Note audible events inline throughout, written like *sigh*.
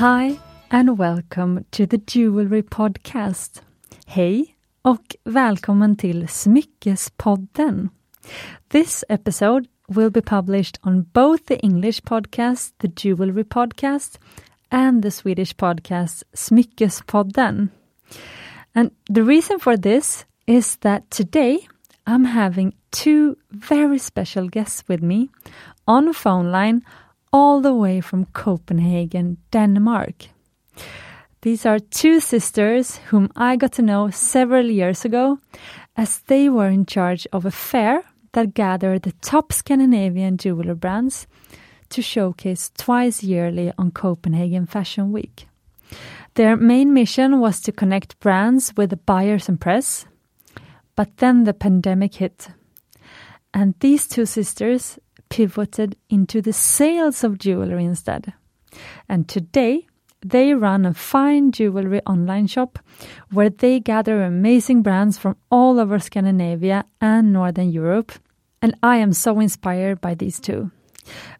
Hi and welcome to the Jewelry Podcast. Hej och välkommen till Smyckespodden. This episode will be published on both the English podcast, the Jewelry Podcast, and the Swedish podcast Smyckespodden. And the reason for this is that today I'm having two very special guests with me on phone line all the way from Copenhagen, Denmark. These are two sisters whom I got to know several years ago as they were in charge of a fair that gathered the top Scandinavian jeweler brands to showcase twice yearly on Copenhagen Fashion Week. Their main mission was to connect brands with the buyers and press, but then the pandemic hit. And these two sisters pivoted into the sales of jewelry instead. And today, they run a fine jewelry online shop where they gather amazing brands from all over Scandinavia and Northern Europe. And I am so inspired by these two.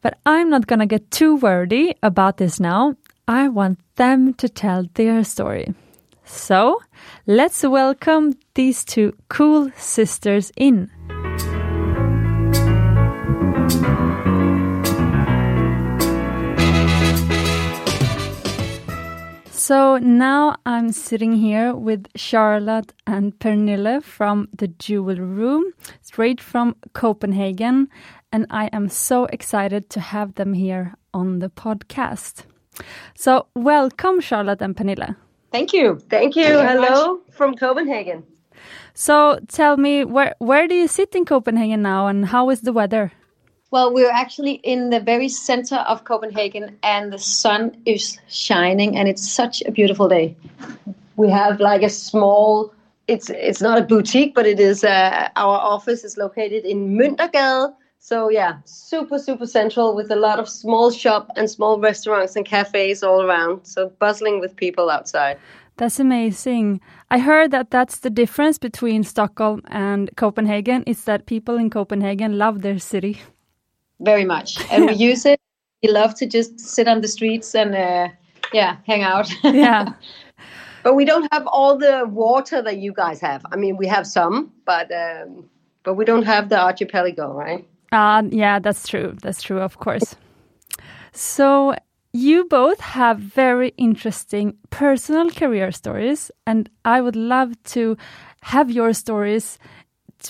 But I'm not gonna get too wordy about this now. I want them to tell their story. So let's welcome these two cool sisters in. So now I'm sitting here with Charlotte and Pernille from the Jewel Room, straight from Copenhagen, and I am so excited to have them here on the podcast. So, welcome, Charlotte and Pernille. Thank you. Thank you. Thank you Hello from Copenhagen. So, tell me where where do you sit in Copenhagen now, and how is the weather? Well, we're actually in the very center of Copenhagen, and the sun is shining, and it's such a beautiful day. We have like a small. It's it's not a boutique, but it is. Uh, our office is located in Møntergade. So yeah, super super central with a lot of small shop and small restaurants and cafes all around. So bustling with people outside. That's amazing. I heard that that's the difference between Stockholm and Copenhagen is that people in Copenhagen love their city. Very much, and we *laughs* use it. We love to just sit on the streets and uh, yeah, hang out. *laughs* Yeah. But we don't have all the water that you guys have. I mean, we have some, but um, but we don't have the archipelago, right? Uh, yeah, that's true. That's true, of course. So, you both have very interesting personal career stories, and I would love to have your stories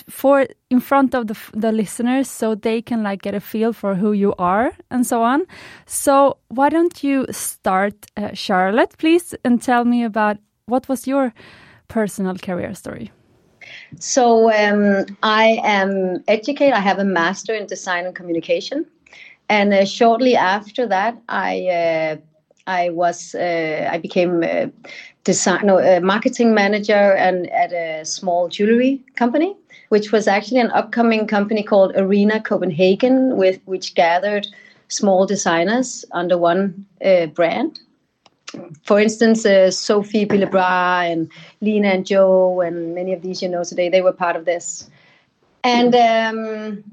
for in front of the, the listeners so they can like get a feel for who you are and so on. So, why don't you start, uh, Charlotte, please, and tell me about what was your personal career story? So um, I am educated. I have a master in design and communication, and uh, shortly after that, I uh, I was uh, I became a design no, a marketing manager and at a small jewelry company, which was actually an upcoming company called Arena Copenhagen, with which gathered small designers under one uh, brand for instance, uh, Sophie Bille Brahe and Lena and Joe and many of these you know today, they were part of this. And um,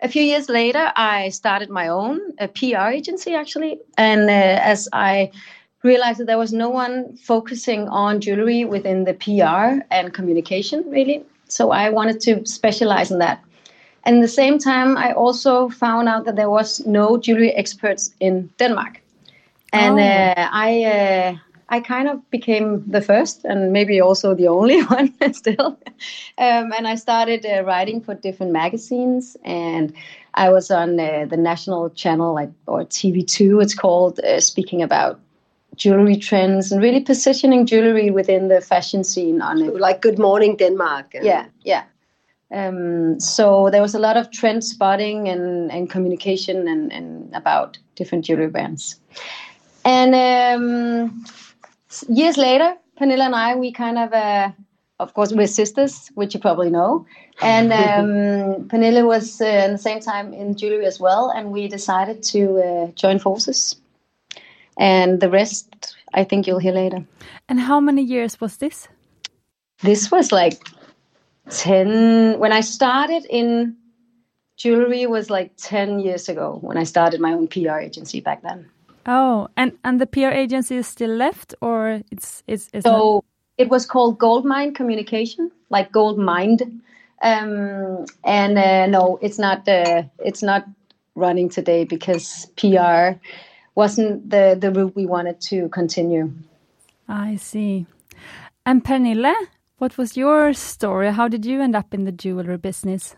a few years later, I started my own a PR agency actually. And uh, as I realized that there was no one focusing on jewelry within the PR and communication really, so I wanted to specialize in that. And at the same time, I also found out that there was no jewelry experts in Denmark and Oh. uh, I uh, I kind of became the first and maybe also the only *laughs* one still. Um, and I started uh, writing for different magazines, and I was on uh, the national channel like or TV2, it's called, uh, speaking about jewelry trends and really positioning jewelry within the fashion scene on it. Like Good Morning Denmark. and- Yeah, yeah. Um, so there was a lot of trend spotting and, and communication and, and about different jewelry brands. And um, years later, Pernille and I, we kind of, uh, of course, we're sisters, which you probably know. And *laughs* um, Pernille was uh, at the same time in jewelry as well, and we decided to uh, join forces. And the rest, I think you'll hear later. And how many years was this? This was like 10 when i started in jewelry was like 10 years ago when i started my own pr agency back then Oh, and and the PR agency is still left, or it's it's, it's so not? it was called Goldmine Communication, like gold mined. Um, and uh, no, it's not. Uh, it's not running today because PR wasn't the the route we wanted to continue. I see. And Pernille, what was your story? How did you end up in the jewelry business?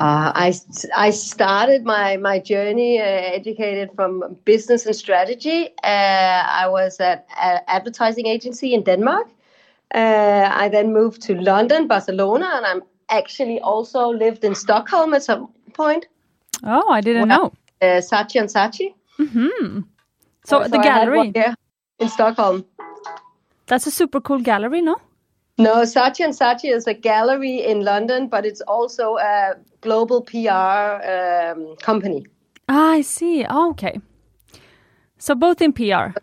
Uh, I, I started my, my journey uh, educated from business and strategy. Uh, I was at an advertising agency in Denmark. Uh, I then moved to London, Barcelona, and I'm actually also lived in Stockholm at some point. Oh, I didn't Well, know. Uh, Saatchi and Saatchi. So the gallery, one year in Stockholm. that's a super cool gallery, no? No, Saatchi and Saatchi is a gallery in London, but it's also a global PR um, company. Ah, I see. Oh, okay. So both in PR.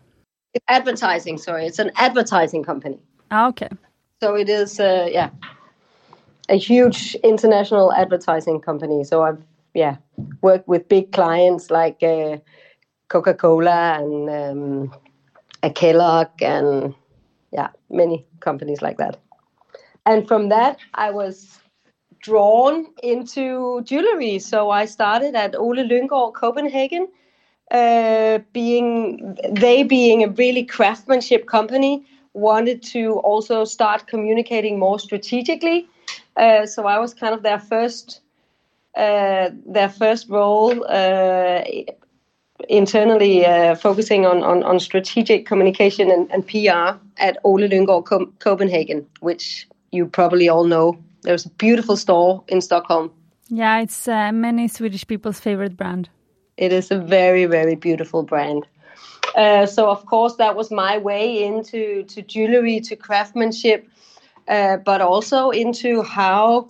Advertising, sorry. It's an advertising company. Ah, okay. So it is, uh, yeah, a huge international advertising company. So I've, yeah, worked with big clients like uh, Coca Cola and um, a Kellogg and, yeah, many companies like that. And from that, I was drawn into jewelry. So I started at Ole Lynggaard Copenhagen, uh, being they being a really craftsmanship company, wanted to also start communicating more strategically. Uh, so I was kind of their first uh, their first role uh, internally, uh, focusing on, on on strategic communication and, and PR at Ole Lynggaard Co- Copenhagen, which you probably all know. There's a beautiful store in Stockholm. Yeah, it's uh, many Swedish people's favorite brand. It is a very, very beautiful brand. Uh, so, of course, that was my way into to jewelry, to craftsmanship, uh, but also into how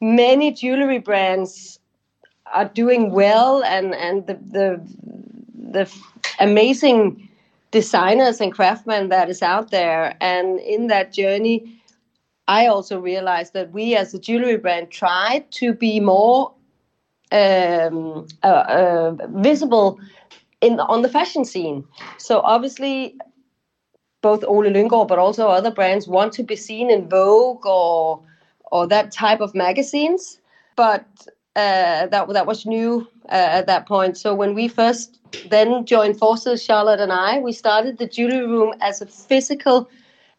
many jewelry brands are doing well, and and the the the amazing designers and craftsmen that is out there. And in that journey, I also realized that we, as a jewelry brand, tried to be more um, uh, uh, visible in on the fashion scene. So obviously, both Ole Lynggaard but also other brands want to be seen in Vogue or or that type of magazines. But uh, that that was new uh, at that point. So when we first then joined forces, Charlotte and I, we started the jewelry room as a physical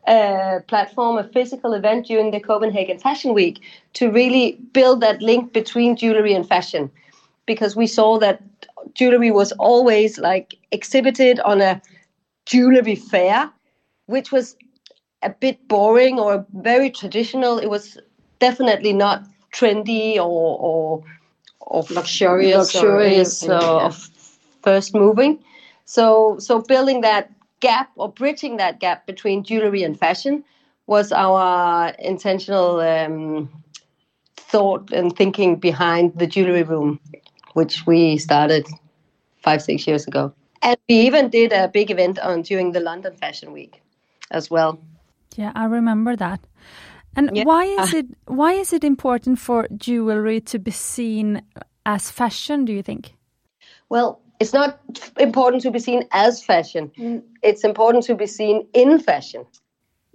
uh, platform, a physical event during the Copenhagen Fashion Week to really build that link between jewelry and fashion, because we saw that jewelry was always like exhibited on a jewelry fair, which was a bit boring or very traditional. It was definitely not trendy or or, or Luxurious luxurious or yeah. of first moving. So so building that gap or bridging that gap between jewelry and fashion was our intentional um, thought and thinking behind the jewelry room, which we started five six years ago. And we even did a big event on during the London Fashion Week as well. Yeah, I remember that. And Yeah. why is ah. it why is it important for jewelry to be seen as fashion? Do you think? Well, it's not important to be seen as fashion. Mm. It's important to be seen in fashion.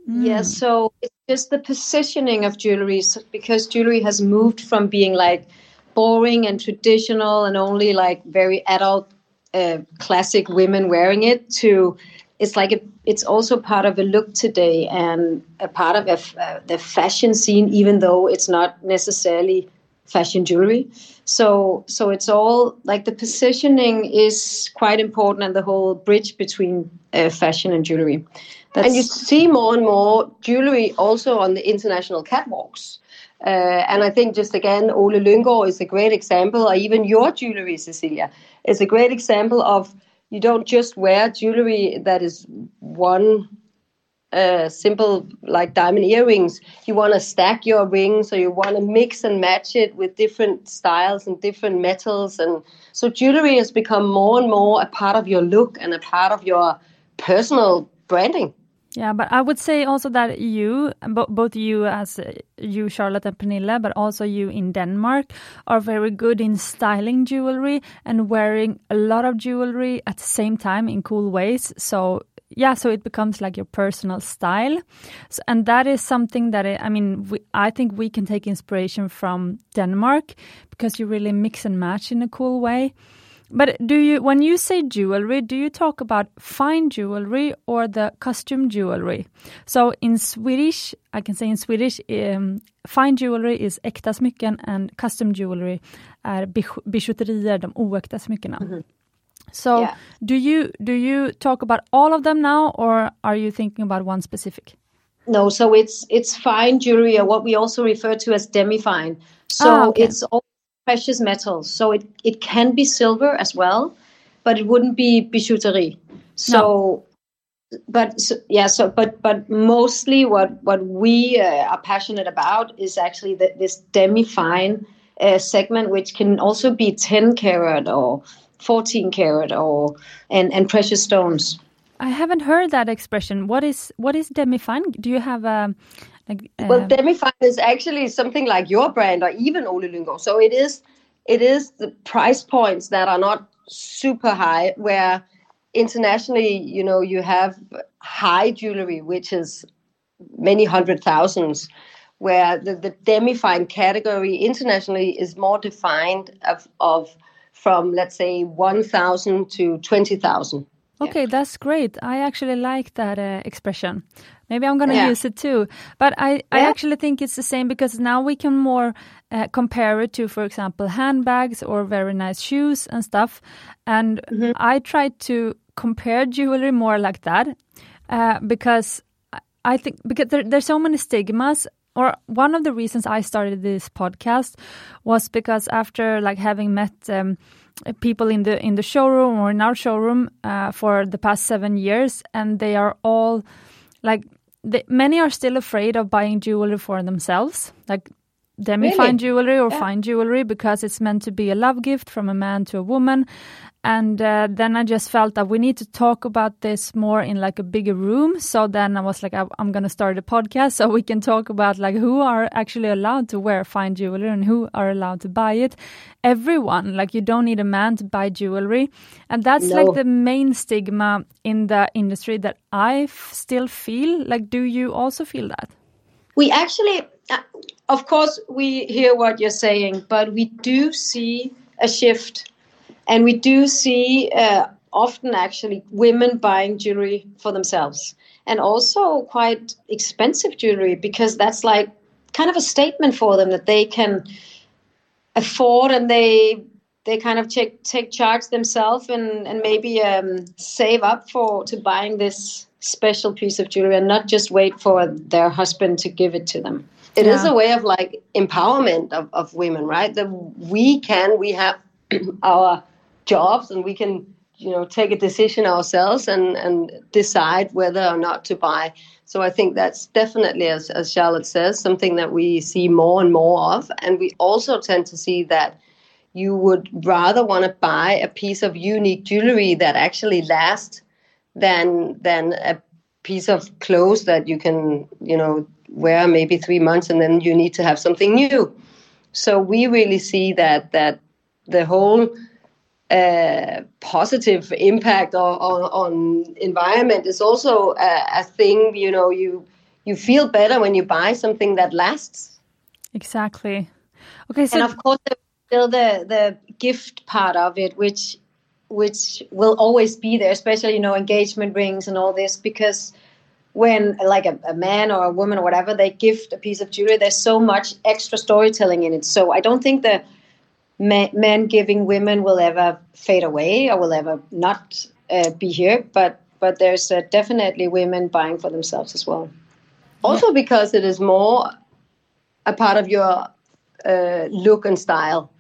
Mm. Mm. Yeah, so it's just the positioning of jewelry because jewelry has moved from being like boring and traditional and only like very adult uh, classic women wearing it to it's like a, it's also part of a look today and a part of a uh, the fashion scene even though it's not necessarily fashion jewelry so so it's all like the positioning is quite important and the whole bridge between uh, fashion and jewelry That's, and you see more and more jewelry also on the international catwalks. Uh, and I think just again, Ole Lynggaard is a great example, or even your jewelry, Cecilia, is a great example of you don't just wear jewelry that is one uh, simple like diamond earrings. You want to stack your rings, or you want to mix and match it with different styles and different metals, and so jewelry has become more and more a part of your look and a part of your personal branding. Yeah, but I would say also that you, both you as you, Charlotte and Pernille, but also you in Denmark, are very good in styling jewelry and wearing a lot of jewelry at the same time in cool ways. So yeah, so it becomes like your personal style, so, and that is something that I, I mean, we, I think we can take inspiration from Denmark because you really mix and match in a cool way. But do you, when you say jewelry, do you talk about fine jewelry or the costume jewelry? So in Swedish, I can say in Swedish, um, fine jewelry is äkta smycken and custom jewelry är bijouterier, de oäkta smyckena. Mm -hmm. So yeah. do you do you talk about all of them now or are you thinking about one specific? No, so it's it's fine jewelry or what we also refer to as demi fine. So ah, okay. it's all precious metals. So it, it can be silver as well, but it wouldn't be bijouterie. So, no. but so, yeah, so but but mostly what what we uh, are passionate about is actually the, this demi fine uh, segment, which can also be ten carat or fourteen carat or and and precious stones. I haven't heard that expression. What is what is demi fine? Do you have a like, uh, well, Demifine is actually something like your brand or even Ole Lynggaard. So it is, it is the price points that are not super high. Where internationally, you know, you have high jewelry, which is many hundred thousands. Where the, the demi-fine category internationally is more defined of, of from let's say 1,000 to 20,000. Okay, yeah. that's great. I actually like that uh, expression. Maybe I'm going to yeah. use it too. But I, yeah. I actually think it's the same because now we can more uh, compare it to, for example, handbags or very nice shoes and stuff. And mm-hmm. I try to compare jewelry more like that uh, because I think because there, there's so many stigmas or one of the reasons I started this podcast was because after like having met um, people in the in the showroom or in our showroom uh, for the past seven years, and they are all like the, many are still afraid of buying jewelry for themselves, like demi fine really? jewelry or yeah. fine jewelry, because it's meant to be a love gift from a man to a woman. And uh, then I just felt that we need to talk about this more in like a bigger room. So then I was like, I, am going to start a podcast *laughs* so we can talk about like who are actually allowed to wear fine jewelry and who are allowed to buy it. Everyone, like you don't need a man to buy jewelry. And that's no. like the main stigma in the industry that I still feel. Like, do you also feel that? We actually, uh, of course, we hear what you're saying, but we do see a shift and we do see uh, often actually women buying jewelry for themselves and also quite expensive jewelry because that's like kind of a statement for them that they can afford and they they kind of take take charge themselves and and maybe um, save up for to buying this special piece of jewelry and not just wait for their husband to give it to them. It yeah. is a way of like empowerment of, of women, right? That we can, we have *clears throat* our jobs and we can you know take a decision ourselves and and decide whether or not to buy. So i think that's definitely as, as charlotte says something that we see more and more of. And we also tend to see that you would rather want to buy a piece of unique jewelry that actually lasts than than a piece of clothes that you can you know wear maybe three months and then you need to have something new. So we really see that that the whole uh, positive impact on, on, on, environment is also a, a, thing you know you you feel better when you buy something that lasts. Exactly. Okay so and of course there's still the the gift part of it which which will always be there especially you know engagement rings and all this because when like a, a man or a woman or whatever they gift a piece of jewelry there's so much extra storytelling in it. So i don't think that men, giving women will ever fade away or will ever not uh, be here, but but there's uh, definitely women buying for themselves as well. Also, because it is more a part of your uh, look and style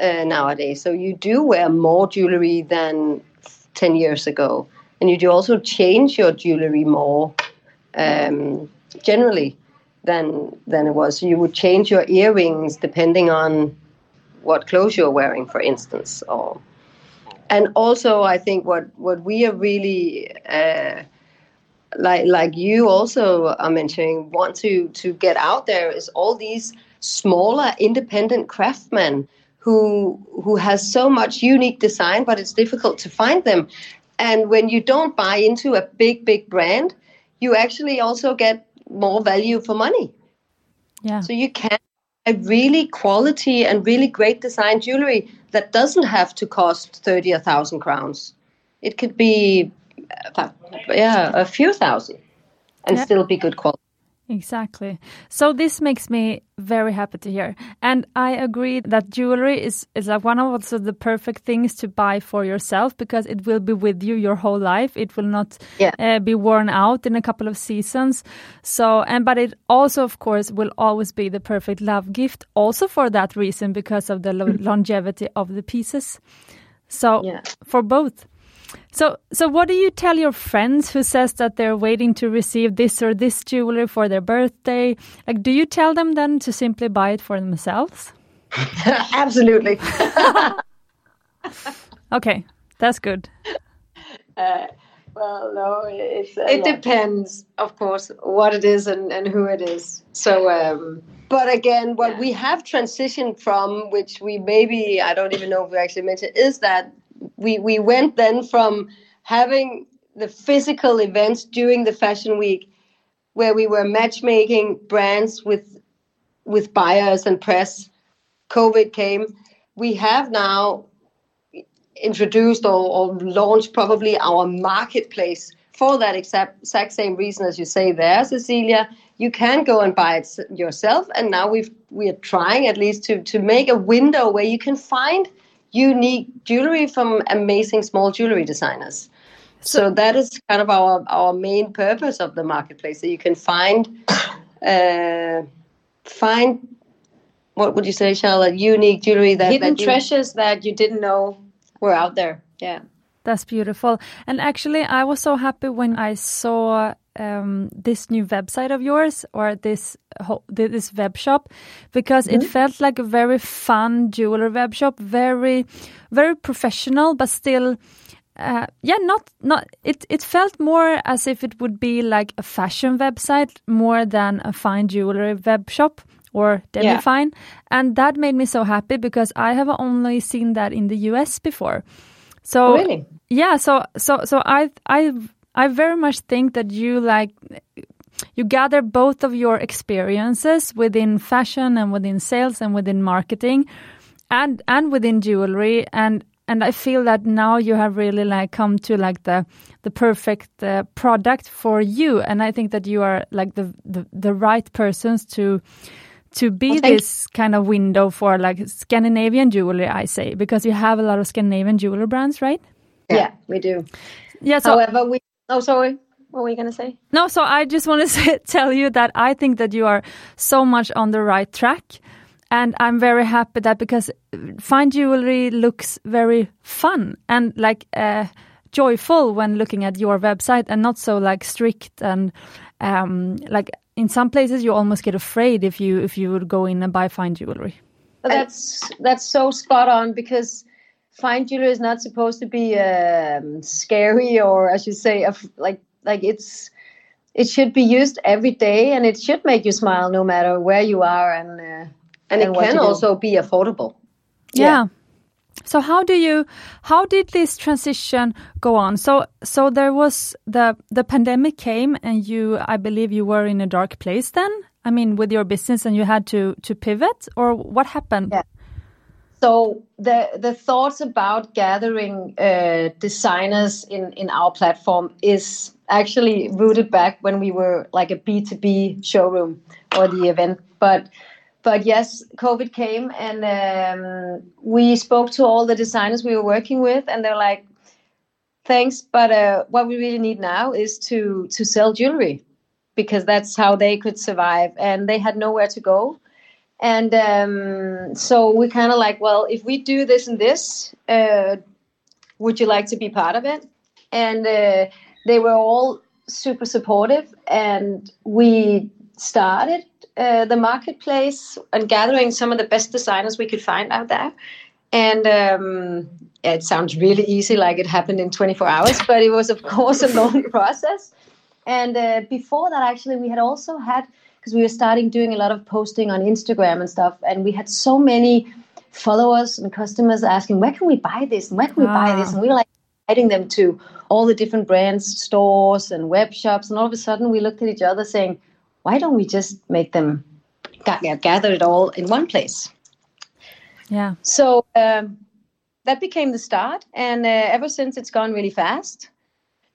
uh, nowadays. So you do wear more jewelry than ten years ago, and you do also change your jewelry more um, generally than than it was. You would change your earrings depending on what clothes you're wearing, for instance, or and also I think what what we are really uh, like like you also are mentioning want to to get out there is all these smaller independent craftsmen who who has so much unique design but it's difficult to find them. And when you don't buy into a big big brand you actually also get more value for money. Yeah. So you can a really quality and really great design jewelry that doesn't have to cost 30 or 1000 crowns it could be uh, yeah a few thousand and yeah. still be good quality Exactly. So this makes me very happy to hear. And I agree that jewelry is, is like one of also the perfect things to buy for yourself because it will be with you your whole life. It will not yeah. uh, be worn out in a couple of seasons. So, and but it also, of course, will always be the perfect love gift also for that reason because of the lo longevity of the pieces. So yeah. for both. So, so what do you tell your friends who says that they're waiting to receive this or this jewelry for their birthday? Like, do you tell them then to simply buy it for themselves? *laughs* Absolutely. *laughs* okay, that's good. Uh, well, no, it's, uh, it yeah. depends, of course, what it is and, and who it is. So, um, but again, what yeah. we have transitioned from, which we maybe I don't even know if we actually mentioned, is that we we went then from having the physical events during the fashion week where we were matchmaking brands with with buyers and press covid came. We have now introduced or, or launched probably our marketplace for that exact, exact same reason as you say there cecilia. You can go and buy it yourself and now we've we're trying at least to to make a window where you can find unique jewelry from amazing small jewelry designers. So that is kind of our our main purpose of the marketplace. So you can find uh, find what would you say, Charlotte? Unique jewelry that hidden that you... treasures that you didn't know were out there. Yeah. That's beautiful. And actually, I was so happy when I saw um, this new website of yours or this this web shop because mm -hmm. it mm-hmm. felt like a very fun jeweler web shop, very very professional, but still. Uh, yeah, not not it. It felt more as if it would be like a fashion website more than a fine jewelry web shop or demi yeah. fine, and that made me so happy because I have only seen that in the U.S. before. So oh, really, yeah. So so so I I I very much think that you like you gather both of your experiences within fashion and within sales and within marketing and and within jewelry. And and I feel that now you have really like come to like the the perfect uh, product for you. And I think that you are like the the, the right persons to to be well, this kind of window for like Scandinavian jewelry I say because you have a lot of Scandinavian jewelry brands right? Yeah, yeah we do. Yeah so, however we Oh, sorry. What were you going to say? No, so I just want to *laughs* tell you that I think that you are so much on the right track. And I'm very happy that because fine jewelry looks very fun and like uh, joyful when looking at your website and not so like strict and um, like in some places you almost get afraid if you if you would go in and buy fine jewelry. That's that's so spot on because fine jewelry is not supposed to be um, scary or I should say like like it's it should be used every day and it should make you smile no matter where you are and uh, and, and it can also be affordable. Yeah. yeah. So how do you how did this transition go on? So so there was the the pandemic came and you I believe you were in a dark place then. I mean with your business and you had to to pivot or what happened? Yeah so the the thoughts about gathering uh, designers in in our platform is actually rooted back when we were like a b2b showroom or the event. But but yes covid came and um, we spoke to all the designers we were working with and they're like thanks but uh, what we really need now is to to sell jewelry because that's how they could survive. And they had nowhere to go and um, so we kind of like, well, if we do this and this, uh, would you like to be part of it? And uh, they were all super supportive, and we started uh, the marketplace and gathering some of the best designers we could find out there. And um, it sounds really easy, like it happened in 24 hours, but it was, of course, a long *laughs* process. And uh, before that, actually, we had also had because we were starting doing a lot of posting on Instagram and stuff, and we had so many followers and customers asking, "Where can we buy this? And where can we ah. buy this?" Ah. And we were like inviting them to all the different brands, stores, and web shops. And all of a sudden, we looked at each other saying, "Why don't we just make them gather it all in one place?" Yeah. So um, that became the start, and uh, ever since, it's gone really fast.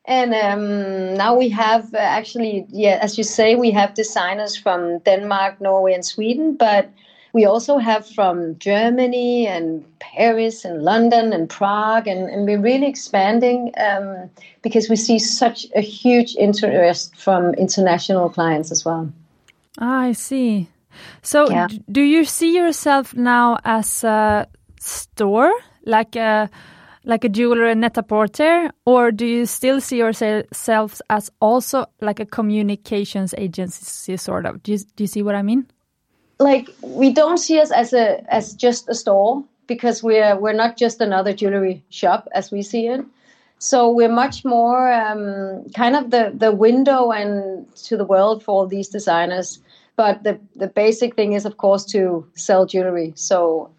And um, now we have uh, actually, yeah, as you say, we have designers from Denmark, Norway, and Sweden, but we also have from Germany and Paris and London and Prague, and, and we're really expanding um, because we see such a huge interest from international clients as well. Ah, I see. So, yeah. do you see yourself now as a store, like a like a jeweler net-a-porter, or do you still see yourselves as also like a communications agency, sort of? Do you, do you see what I mean? Like we don't see us as a as just a store because we're we're not just another jewelry shop as we see it. So we're much more um, kind of the the window and to the world for all these designers. But the the basic thing is, of course, to sell jewelry. So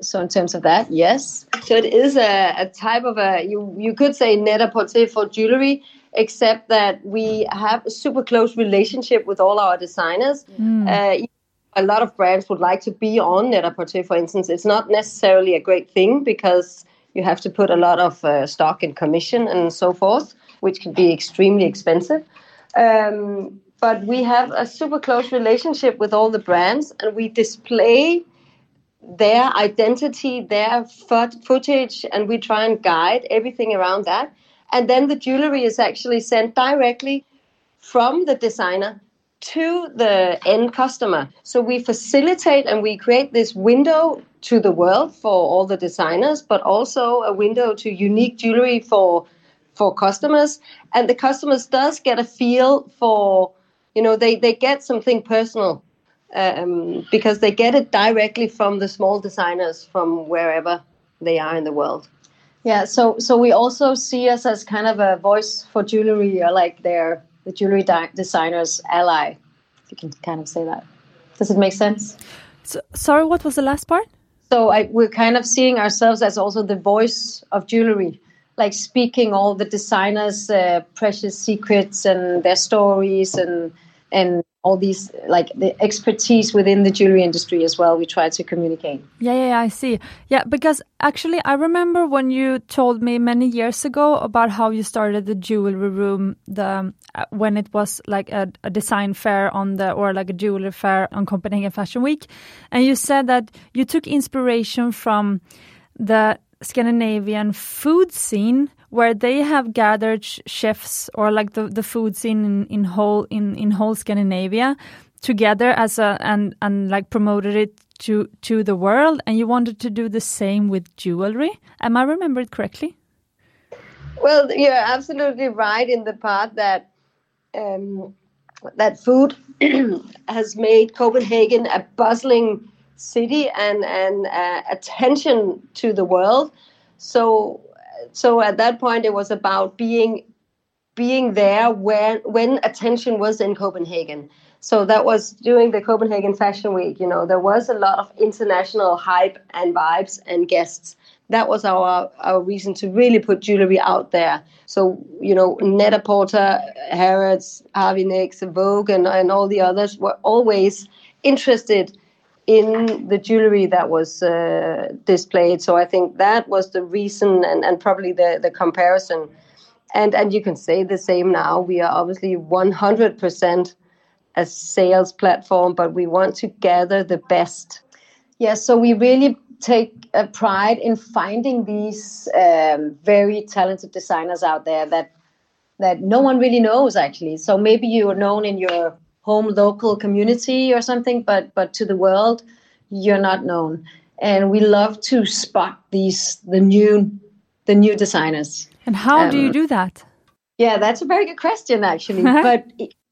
so in terms of that, yes. So it is a, a type of a you you could say net-a-porter for jewelry, except that we have a super close relationship with all our designers. Mm. Uh, a lot of brands would like to be on net-a-porter, for instance. It's not necessarily a great thing because you have to put a lot of uh, stock and commission and so forth, which can be extremely expensive. Um, but we have a super close relationship with all the brands, and we display their identity, their footage, and we try and guide everything around that. And then the jewelry is actually sent directly from the designer to the end customer. So we facilitate and we create this window to the world for all the designers, but also a window to unique jewelry for for customers. And the customers does get a feel for, you know, they, they get something personal um, because they get it directly from the small designers from wherever they are in the world. Yeah, so so we also see us as kind of a voice for jewelry, or like they're the jewelry di- designers' ally, if you can kind of say that. Does it make sense? So, sorry, what was the last part? So I, we're kind of seeing ourselves as also the voice of jewelry, like speaking all the designers' uh, precious secrets and their stories and and all these like the expertise within the jewelry industry as well we try to communicate. Yeah yeah i see. Yeah because actually i remember when you told me many years ago about how you started the jewelry room the uh, when it was like a, a, design fair on the or like a jewelry fair on copenhagen fashion week and you said that you took inspiration from the scandinavian food scene where they have gathered chefs or like the, the food scene in, in whole in, in whole Scandinavia together as a and and like promoted it to to the world and you wanted to do the same with jewelry. Am i remember it correctly? Well you're absolutely right in the part that um, that food *clears throat* has made copenhagen a bustling city and and uh, attention to the world. So so at that point it was about being being there when when attention was in Copenhagen. So that was during the Copenhagen Fashion Week. You know, there was a lot of international hype and vibes and guests. That was our our reason to really put jewelry out there. So you know, Net-a-Porter, Harrods, Harvey Nicks, Vogue, and, and all the others were always interested in the jewelry that was uh, displayed. So I think that was the reason and, and probably the, the comparison. And and you can say the same now. We are obviously 100% a sales platform, but we want to gather the best. Yes, yeah, so we really take a pride in finding these um, very talented designers out there that that no one really knows actually. So maybe you are known in your home local community or something, but but to the world, you're not known. And we love to spot these the new the new designers. And how um, do you um, do that? Yeah, that's a very good question actually. *laughs* but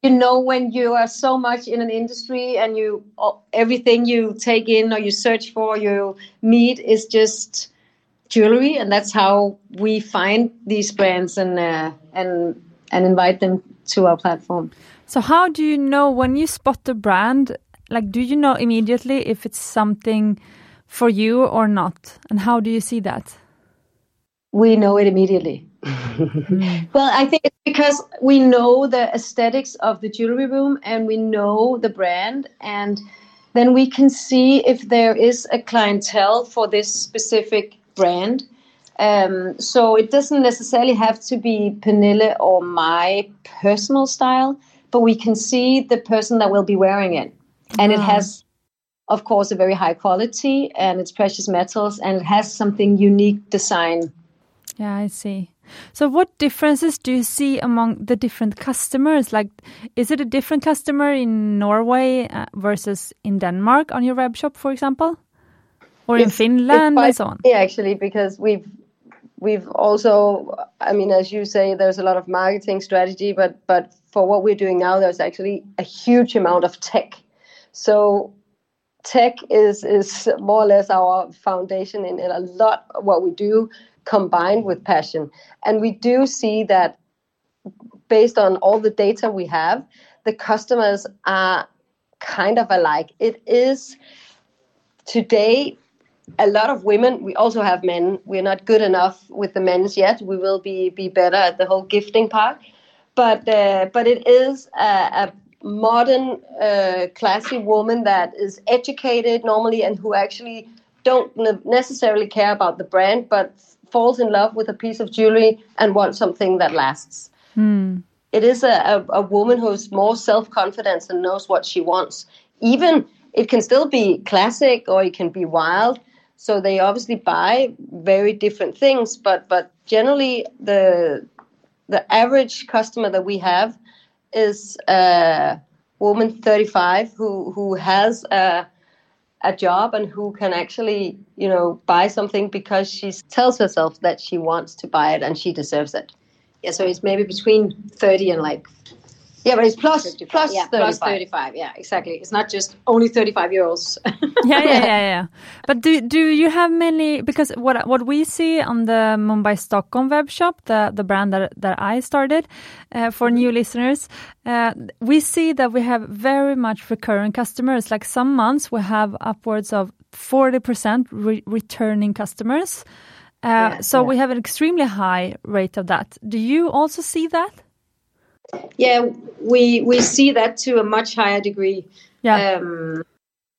you know when you are so much in an industry and you everything you take in or you search for you meet is just jewelry and that's how we find these brands and uh, and and invite them to our platform. So how do you know when you spot the brand? Like, do you know immediately if it's something for you or not? And how do you see that? We know it immediately. mm. *laughs* Well, I think it's because we know the aesthetics of the jewelry room and we know the brand and then we can see if there is a clientele for this specific brand. Um, so it doesn't necessarily have to be Pernille or my personal style, but we can see the person that will be wearing it. And it has, of course, a very high quality and it's precious metals and it has something unique design. Yeah, I see. So, what differences do you see among the different customers? Like, is it a different customer in Norway uh, versus in Denmark on your web shop, for example, or it's, in Finland and so on? Yeah, actually, because we've we've also, I mean, as you say, there's a lot of marketing strategy, but but for what we're doing now, there's actually a huge amount of tech. So tech is is more or less our foundation in, in a lot of what we do combined with passion. And we do see that based on all the data we have, the customers are kind of alike. It is today a lot of women. We also have men. We're not good enough with the men's yet. We will be be better at the whole gifting part. But uh, but it is a, a modern, uh, classy woman that is educated normally and who actually don't necessarily care about the brand, but falls in love with a piece of jewelry and wants something that lasts. Mm. It is a, a, a woman who's more self confidence and knows what she wants. Even it can still be classic or it can be wild. So they obviously buy very different things, but but generally the the average customer that we have is a woman 35 who who has a a job and who can actually, you know, buy something because she tells herself that she wants to buy it and she deserves it. Yeah, so it's maybe between 30 and like yeah, but it's plus, plus yeah, 35. plus 35. Yeah, exactly. It's not just only 35 year olds. *laughs* yeah, yeah, yeah, *laughs* yeah. But do do you have many? Because what what we see on the Mumbai Stockholm web shop, the the brand that that I started uh, for new listeners, uh, we see that we have very much recurring customers. Like some months we have upwards of 40% re returning customers. Uh, yeah, so yeah. we have an extremely high rate of that. Do you also see that? Yeah, we we see that to a much higher degree. Yeah. Um,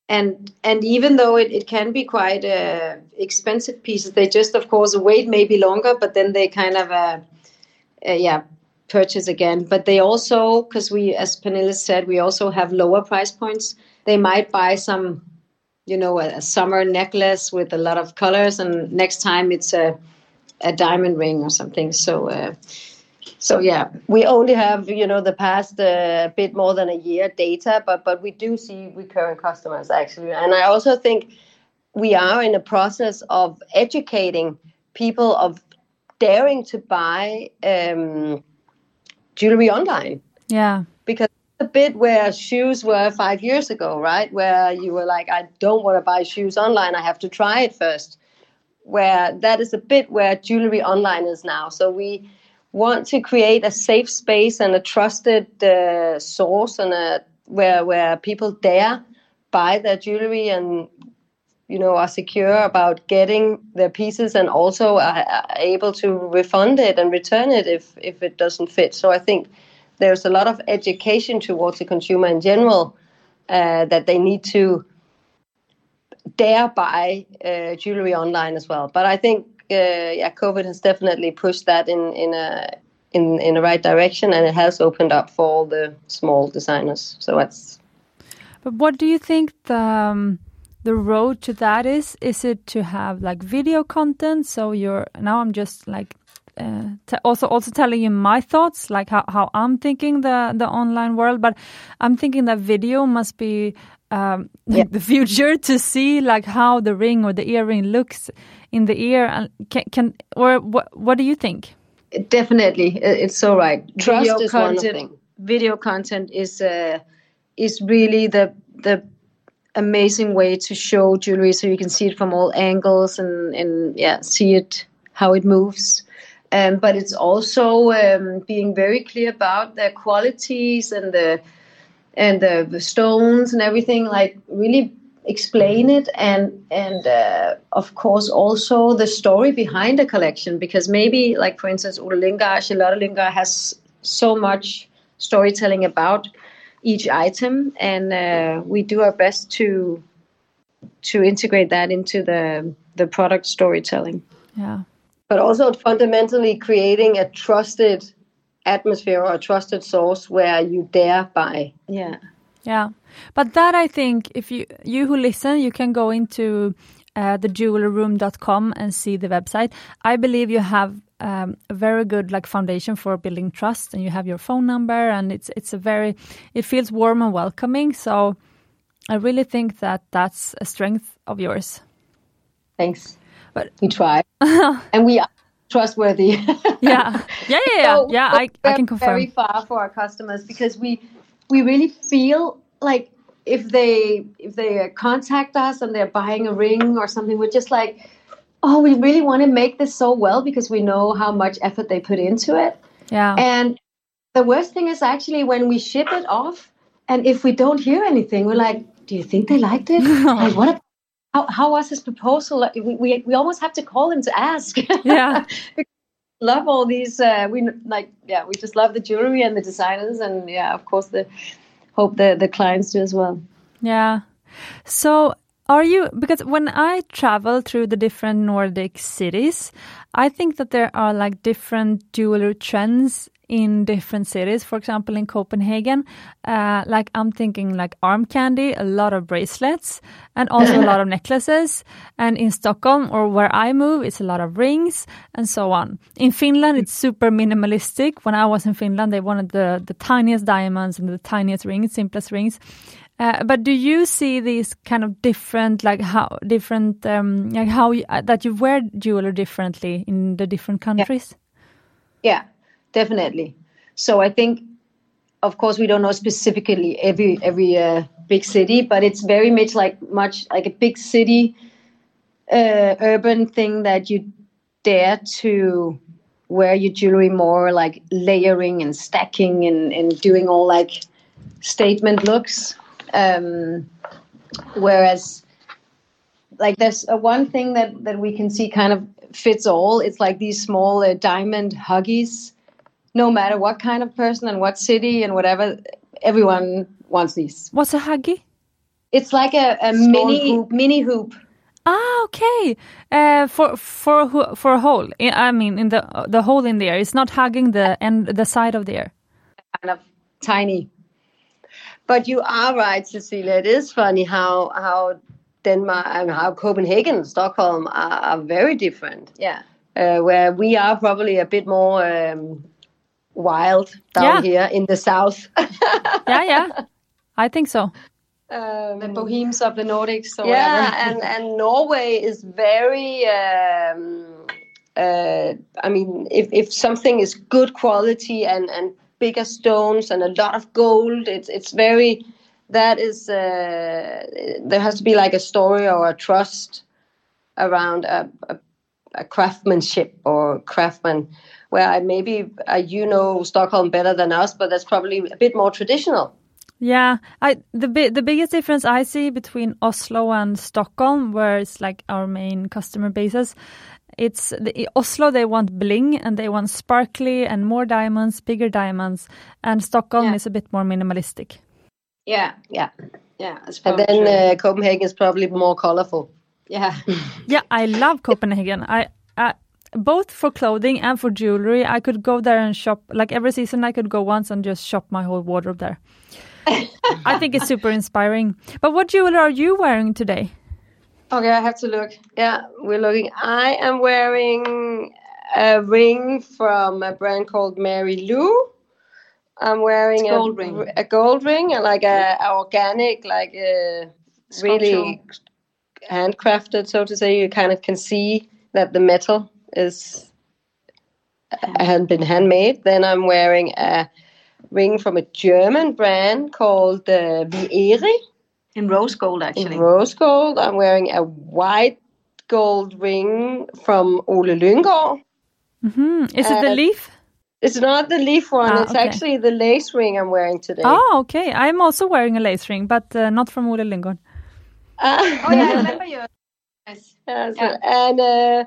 and and even though it, it can be quite uh, expensive pieces, they just of course wait maybe longer, but then they kind of uh, uh yeah purchase again. But they also because we, as Pernille said, we also have lower price points. They might buy some, you know, a, a summer necklace with a lot of colors, and next time it's a a diamond ring or something. So uh, so yeah, we only have you know the past uh, bit more than a year data, but but we do see recurring customers actually, and I also think we are in a process of educating people of daring to buy um, jewelry online. Yeah, because a bit where shoes were five years ago, right? Where you were like, I don't want to buy shoes online. I have to try it first. Where that is a bit where jewelry online is now. So we want to create a safe space and a trusted uh, source and a where where people dare buy their jewelry and you know are secure about getting their pieces and also are, are able to refund it and return it if if it doesn't fit. So i think there's a lot of education towards the consumer in general uh, that they need to dare buy uh, jewelry online as well. But i think uh, yeah, COVID has definitely pushed that in in a in in the right direction, and it has opened up for all the small designers. So that's. But what do you think the um, the road to that is? Is it to have like video content? So you're now I'm just like uh, also also telling you my thoughts, like how, how I'm thinking the the online world. But I'm thinking that video must be um, *laughs* yeah. the future to see like how the ring or the earring looks in the ear. And can, can or what what do you think? Definitely, it's so right. Trust video is content, one thing. Video content is uh, is really the the amazing way to show jewelry, so you can see it from all angles and and yeah, see it how it moves. Um, but it's also um, being very clear about the qualities and the and the, the stones and everything. Like really explain it and and uh, of course also the story behind the collection because maybe like for instance Ole Lynggaard, Charlotte Lynggaard has so much storytelling about each item and uh, we do our best to to integrate that into the the product storytelling. Yeah. But also fundamentally creating a trusted atmosphere or a trusted source where you dare buy. Yeah yeah. But that i think if you you who listen you can go into uh, thejewelryroom.com and see the website. I believe you have um, a very good like foundation for building trust and you have your phone number and it's it's a very it feels warm and welcoming. So i really think that that's a strength of yours. Thanks. But we try. *laughs* And we are trustworthy. Yeah. Yeah yeah yeah, *laughs* So yeah I, I can confirm. very far for our customers because we we really feel like if they if they contact us and they're buying a ring or something we're just like oh we really want to make this so well because we know how much effort they put into it. Yeah. And the worst thing is actually when we ship it off and if we don't hear anything we're like do you think they liked it? *laughs* Like what a, how, how was his proposal? We, we, we almost have to call him to ask. Yeah. *laughs* love all these uh, we like yeah we just love the jewelry and the designers and yeah of course the hope the the clients do as well Yeah. So are you because when I travel through the different Nordic cities, I think that there are like different jewelry trends in different cities. For example, in Copenhagen, uh, like I'm thinking like arm candy, a lot of bracelets, and also a lot of *laughs* necklaces. And in Stockholm or where I move, it's a lot of rings and so on. In Finland, it's super minimalistic. When I was in Finland, they wanted the the tiniest diamonds and the tiniest rings, simplest rings. Uh, but do you see these kind of different, like how different, um, like how you, uh, that you wear jewelry differently in the different countries? yeah definitely. So i think of course we don't know specifically every every uh, big city but it's very much like much like a big city uh, urban thing that you dare to wear your jewelry more like layering and stacking and, and doing all like statement looks. Um, whereas like there's a one thing that that we can see kind of fits all. It's like these small uh, diamond huggies no matter what kind of person and what city and whatever everyone wants these What's a huggy? it's like a, a mini hoop. mini hoop Ah, okay. Uh, for for a ho- for a hole. I I mean, in the the hole in the air. It's not hugging the end the side of the air. kind of tiny But you are right, Cecilia. It is funny how how Denmark and how Copenhagen and Stockholm are, are very different. yeah Uh, where we are probably a bit more um, wild down Yeah. here in the south. *laughs* Yeah, yeah. I think so. um, the bohemes of the nordics or yeah, whatever and and Norway is very. Um, uh, I mean, if if something is good quality and and bigger stones and a lot of gold, it's it's very. That is, uh, there has to be like a story or a trust around a, a, a craftsmanship or craftsman. Where I maybe uh, you know Stockholm better than us, but that's probably a bit more traditional. Yeah, I the bi- the biggest difference I see between Oslo and Stockholm, where it's like our main customer bases, it's the, Oslo they want bling and they want sparkly and more diamonds, bigger diamonds, and Stockholm Yeah. is a bit more minimalistic. yeah Yeah, yeah and then uh, Copenhagen is probably more colorful. yeah *laughs* Yeah, I love Copenhagen. I, I both for clothing and for jewelry. I could go there and shop like every season. I could go once and just shop my whole wardrobe there. *laughs* I think it's super inspiring. But what jewelry are you wearing today? Okay, I have to look. Yeah, we're looking. I am wearing a ring from a brand called Mary Lou. I'm wearing a gold ring. a gold ring and like a, a organic, like a really handcrafted, so to say. You kind of can see that the metal is had been handmade. Then I'm wearing a ring from a German brand called uh, Vieri in rose gold actually. in actually rose gold. I'm wearing a white gold ring from Ole Lynggaard. hmm Is it the Uh, leaf? It's not the leaf one. Ah, it's okay. actually the lace ring I'm wearing today. Oh, okay. I'm also wearing a lace ring, but uh, not from Ole Lynggaard. Ah. Oh yeah, I *laughs* remember you. Yes. Yeah, so- Yeah. And uh,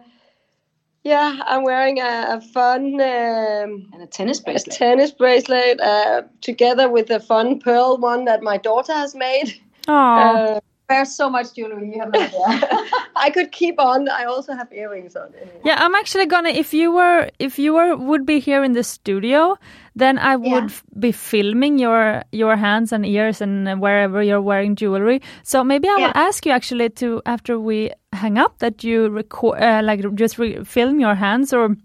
yeah, I'm wearing a, a fun um, And a tennis a bracelet. tennis bracelet uh, together with a fun pearl one that my daughter has made. Oh, Uh, There's so much jewelry. You have no idea. *laughs* I could keep on. I also have earrings on. Anyway. yeah. I'm actually gonna. If you were, if you were, would be here in the studio, then I would Yeah. f- be filming your your hands and ears and uh, wherever you're wearing jewelry. So maybe I will Yeah. ask you actually to after we hang up that you record, uh, like just re- film your hands or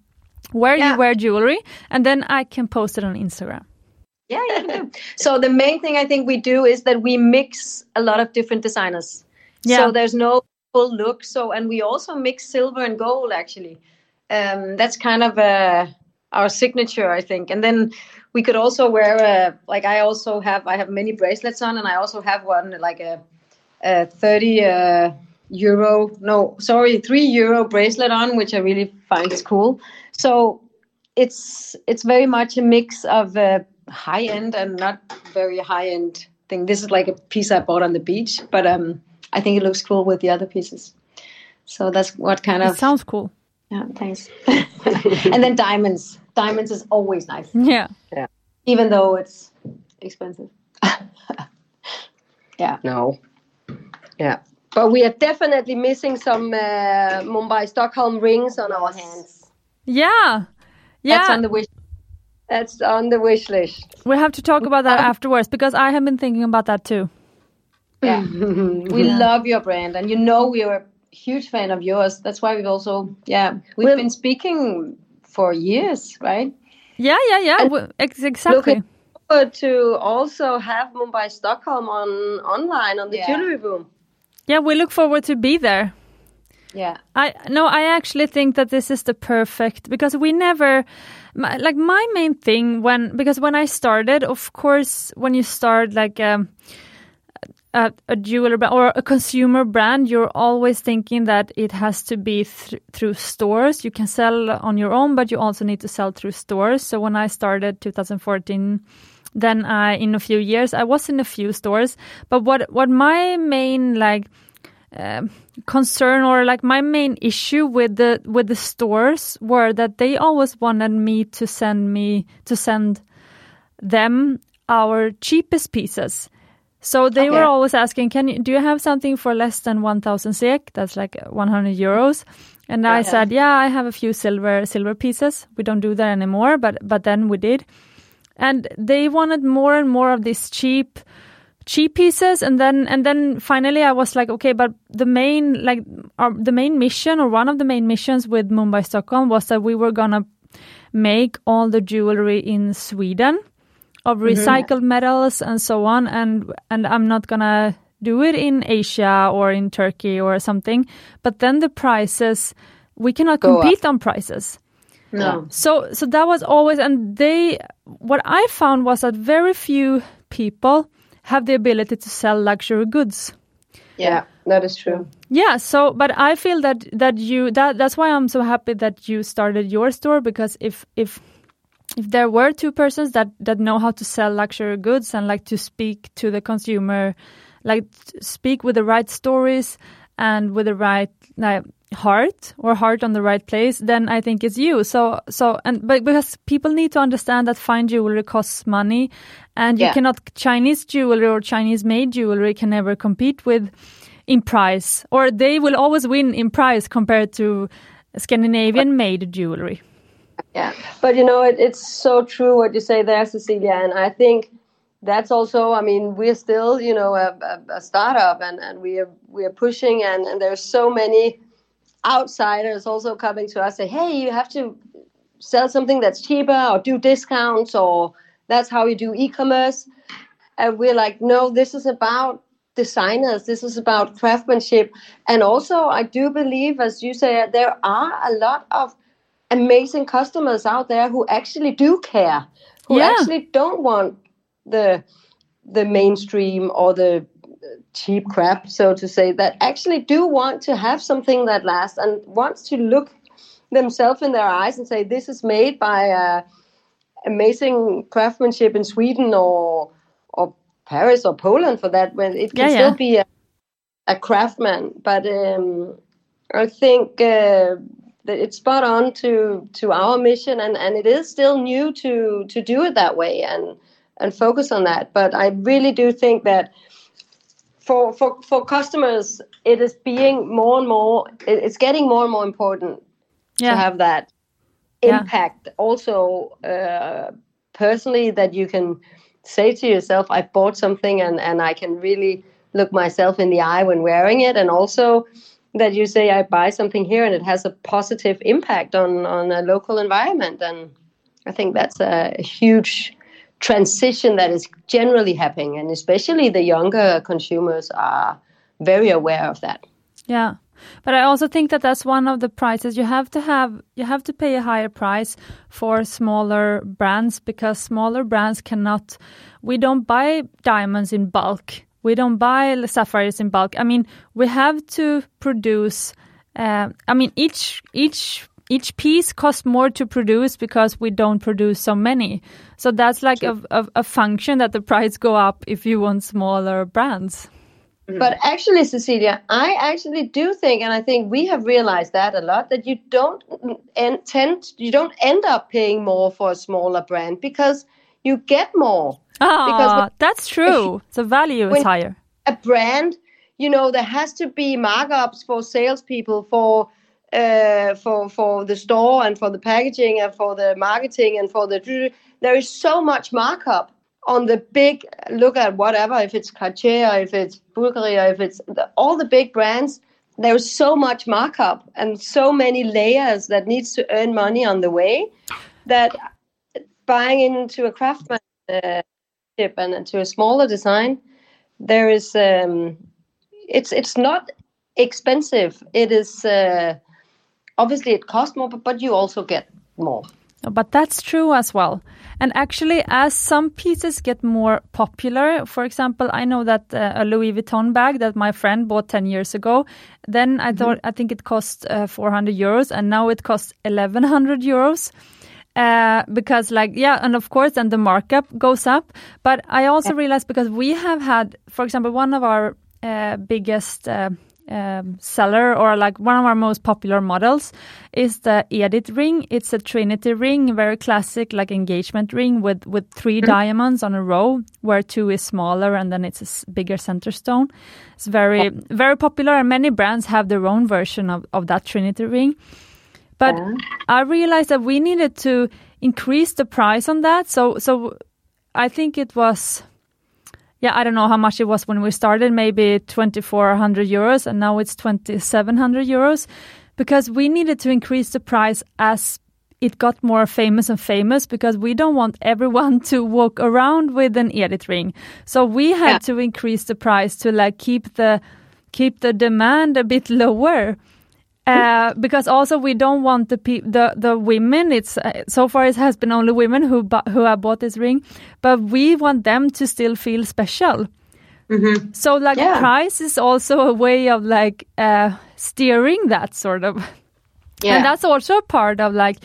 where you wear jewelry, and then I can post it on Instagram. Yeah, you can do. So the main thing I think we do is that we mix a lot of different designers. Yeah. So there's no full look. So and we also mix silver and gold actually. Um, that's kind of uh, our signature, I think. And then we could also wear a like I also have I have many bracelets on, and I also have one like a, a thirty uh, euro no sorry three euro bracelet on, which I really find is cool. So it's it's very much a mix of uh, high end and not very high end thing. This is like a piece I bought on the beach, but um, I think it looks cool with the other pieces. So that's what kind It of sounds cool. yeah, thanks. *laughs* and then diamonds. Diamonds is always nice, Yeah. Yeah. even though it's expensive. *laughs* yeah. No. Yeah. But we are definitely missing some uh, Mumbai Stockholm rings on our hands. Yeah. Yeah. That's on the wish. That's on the wish list. we have to talk about that um, afterwards because I have been thinking about that too. Yeah. *laughs* we love your brand, and you know we are a huge fan of yours. That's why we've also yeah we've Well- been speaking for years, right? Yeah, yeah, yeah. w- ex- exactly. But to also have Mumbai Stockholm on online on the Yeah. jewelry room. Yeah, we look forward to be there. Yeah. I no, I actually think that this is the perfect because we never my, like my main thing when because when I started, of course, when you start like um, a, a jeweler brand or a consumer brand, you're always thinking that it has to be th- through stores. You can sell on your own, but you also need to sell through stores. So when I started 2014, then I in a few years I was in a few stores. But what what my main like um, concern or like my main issue with the with the stores were that they always wanted me to send me to send them our cheapest pieces. So they were always asking, "Can you do you have something for less than one thousand sek? That's like one hundred euros." And I Yeah. said, "Yeah, I have a few silver silver pieces. We don't do that anymore, but but then we did." And they wanted more and more of these cheap cheap pieces and then and then finally i was like okay but the main like our, the main mission or one of the main missions with mumbai stockholm was that we were gonna make all the jewelry in sweden of mm-hmm. recycled metals and so on and and i'm not gonna do it in asia or in turkey or something but then the prices we cannot Go up. compete on prices No. so so that was always and they what I found was that very few people have the ability to sell luxury goods. Yeah, that is true. Yeah, so but I feel that that you that that's why I'm so happy that you started your store because if if if there were two persons that that know how to sell luxury goods and like to speak to the consumer like speak with the right stories and with the right like, heart or heart on the right place then i think it's you so so and but because people need to understand that fine jewelry costs money and you Yeah. cannot chinese jewelry or chinese made jewelry can never compete with in price or they will always win in price compared to scandinavian made jewelry Yeah, but you know, it, it's so true what you say there, Cecilia, and I think that's also. I mean, we're still, you know, a, a, a startup, and, and we are we are pushing, and, and there's so many outsiders also coming to us say, hey, you have to sell something that's cheaper, or do discounts, or that's how you do e-commerce, and we're like, no, this is about designers. This is about craftsmanship, and also I do believe, as you say, there are a lot of amazing customers out there who actually do care, who Yeah. actually don't want the the mainstream or the cheap crap, so to say, that actually do want to have something that lasts and wants to look themselves in their eyes and say this is made by uh, amazing craftsmanship in Sweden or or Paris or Poland for that when it can Yeah, still yeah. be a, a craftsman but um, I think uh, that it's spot on to to our mission and and it is still new to to do it that way and and focus on that but I really do think that for for for customers it is being more and more it's getting more and more important Yeah. to have that Yeah. impact also uh, personally that you can say to yourself i've bought something and and i can really look myself in the eye when wearing it and also that you say i buy something here and it has a positive impact on on a local environment and i think that's a, a huge transition that is generally happening and especially the younger consumers are very aware of that Yeah. But I also think that that's one of the prices you have to have you have to pay a higher price for smaller brands because smaller brands cannot we don't buy diamonds in bulk. We don't buy sapphires in bulk. I mean, we have to produce uh, I mean each each each piece costs more to produce because we don't produce so many. So that's like a, a, a function that the price go up if you want smaller brands. But actually, Cecilia, I actually do think, and I think we have realized that a lot, that you don't tend, you don't end up paying more for a smaller brand because you get more. Ah, when- that's true. The value is higher. A brand, you know, there has to be markups for salespeople, for uh, for for the store, and for the packaging, and for the marketing, and for the. There is so much markup on the big look at whatever if it's Cartier if it's Bulgari if it's the, all the big brands there's so much markup and so many layers that needs to earn money on the way that buying into a craftsmanship and to a smaller design there is um, it's it's not expensive. It is uh, obviously it costs more but, but you also get more But that's true as well. And actually, as some pieces get more popular, for example, I know that uh, a Louis Vuitton bag that my friend bought 10 years ago, then I thought, I think it cost uh, 400 euros and now it costs 1100 euros. Uh, because like, yeah, and of course, then the markup goes up. But I also realized because we have had, for example, one of our uh, biggest uh, um, seller or like one of our most popular models is the Edit ring. It's a Trinity ring, very classic, like engagement ring with with 3 diamonds on a row, where two is smaller and then it's a bigger center stone. It's very very popular, and many brands have their own version of of that Trinity ring. But I realized that we needed to increase the price on that. So so I think it was yeah, I don't know how much it was when we started, maybe 2400 euros, and now it's 2700 euros because we needed to increase the price as it got more famous and famous because we don't want everyone *laughs* to walk around with an Edith ring. So we had Yeah. to increase the price to like keep the keep the demand a bit *laughs* lower. Uh, because also we don't want the pe- the the women. It's uh, so far it has been only women who bu- who have bought this ring, but we want them to still feel special. So like Yeah. price is also a way of like uh, steering that sort of. Yeah. And that's also a part of like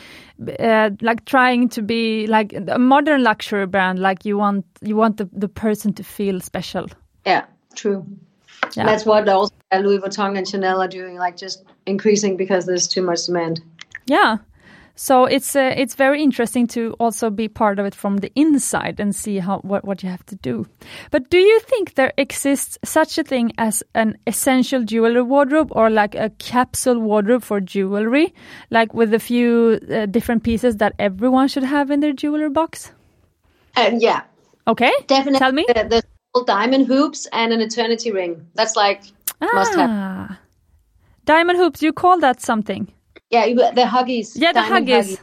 uh, like trying to be like a modern luxury brand. Like you want you want the, the person to feel special. Yeah, true. Yeah. That's what also Louis Vuitton and Chanel are doing, like just increasing because there's too much demand. Yeah. So it's uh, it's very interesting to also be part of it from the inside and see how what, what you have to do. But do you think there exists such a thing as an essential jewelry wardrobe or like a capsule wardrobe for jewelry, like with a few uh, different pieces that everyone should have in their jewelry box? And yeah, Okay, definitely. Tell me. The, the diamond hoops and an eternity ring. That's like must have. Ah. Diamond hoops, you call that something? Yeah, you, the huggies. Yeah, the diamond huggies.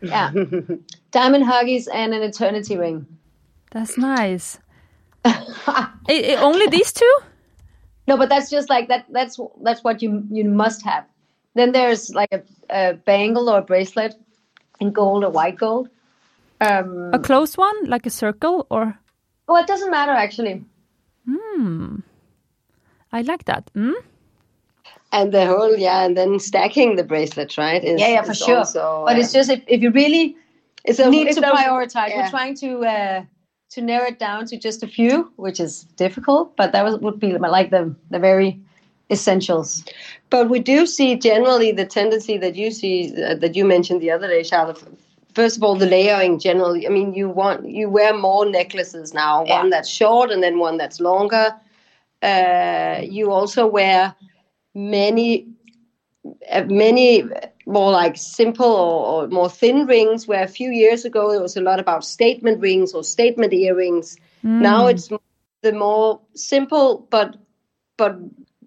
Yeah, *laughs* diamond huggies and an eternity ring. That's nice. *laughs* I- I- only these two? No, but that's just like that. That's that's what you you must have. Then there's like a, a bangle or a bracelet in gold or white gold. Um, A closed one, like a circle, or well, it doesn't matter actually. Hmm. I like that. Mm? and the whole yeah, and then stacking the bracelets, right? Is, Yeah, yeah, for is sure. also, but uh, it's just if, if you really it's a, need it's to a- prioritize. yeah. We're trying to uh, to narrow it down to just a few, which is difficult. But that was, would be like the the very essentials. But we do see generally the tendency that you see uh, that you mentioned the other day, Charlotte. First of all, the layering generally. I mean, you want you wear more necklaces now. Yeah. One that's short and then one that's longer. Uh, you also wear many, uh, many more like simple or, or more thin rings. Where a few years ago it was a lot about statement rings or statement earrings. Now it's the more simple, but but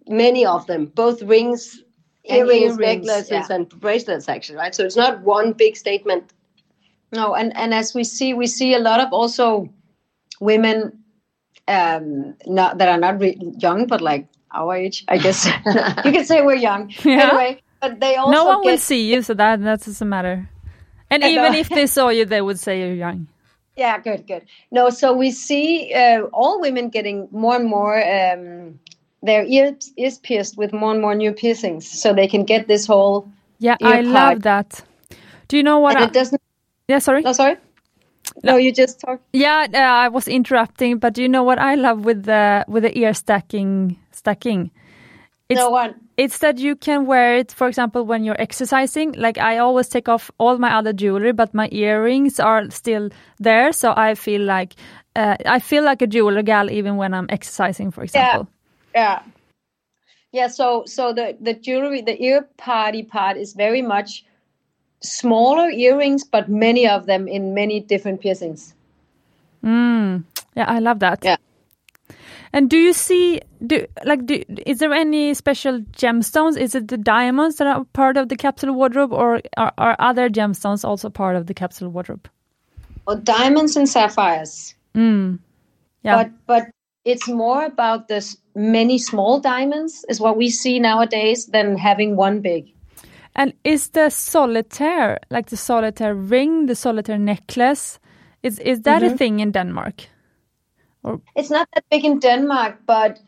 many of them, both rings, earrings, earrings, necklaces, yeah. and bracelets. Actually, right? So it's not one big statement. No, and and as we see, we see a lot of also women, um, not that are not re- young, but like our age, I guess. *laughs* you can say we're young. Yeah. Anyway, but they also no one get, will see you, so that that doesn't matter. And even if they *laughs* saw you, they would say you're young. Yeah, good, good. No, so we see uh, all women getting more and more um, their ears ears pierced with more and more new piercings, so they can get this whole. Yeah, I pod. love that. Do you know what? And I, it doesn't. Yeah, sorry. No, sorry. No, you just talk. Yeah, uh, I was interrupting, but you know what I love with the with the ear stacking stacking? It's no one. it's that you can wear it, for example, when you're exercising. Like I always take off all my other jewelry, but my earrings are still there, so I feel like uh, I feel like a jeweler gal even when I'm exercising, for example. Yeah. Yeah. Yeah, so so the the jewelry, the ear party part is very much smaller earrings, but many of them in many different piercings. Mm. Yeah, I love that. Yeah. And do you see do like do is there any special gemstones? Is it the diamonds that are part of the capsule wardrobe or are, are other gemstones also part of the capsule wardrobe? Or diamonds and sapphires. Mm. Yeah. But but it's more about the s- many small diamonds is what we see nowadays than having one big. And is the solitaire, like the solitaire ring, the solitaire necklace, is is that Mm-hmm. a thing in Denmark? Or It's not that big in Denmark, but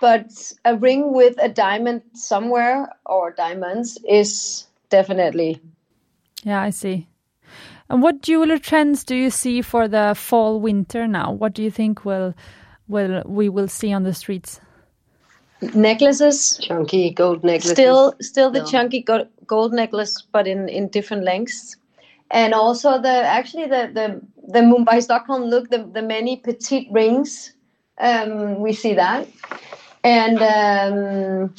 but a ring with a diamond somewhere or diamonds is definitely Yeah, I see. And what jewelry trends do you see for the fall winter now? What do you think will will we will see on the streets? Necklaces. Chunky gold necklaces. Still, still the No. chunky go- gold necklace, but in in different lengths, and also the actually the the the Mumbai Stockholm look, the the many petite rings. Um, we see that, and um,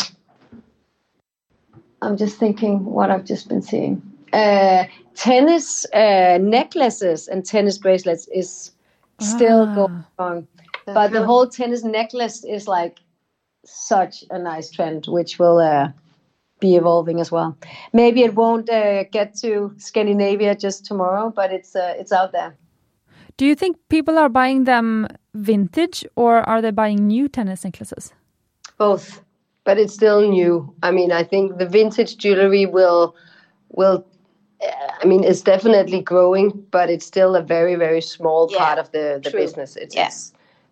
I'm just thinking what I've just been seeing. Uh, tennis uh, necklaces and tennis bracelets is still Ah. going strong, but the whole tennis necklace is like such a nice trend, which will uh, be evolving as well. Maybe it won't uh, get to Scandinavia just tomorrow, but it's uh, it's out there. Do you think people are buying them vintage or are they buying new tennis necklaces? both but it's still new i mean i think the vintage jewelry will will uh, i mean it's definitely growing but it's still a very very small Yeah, part of the the true. business it's Yeah.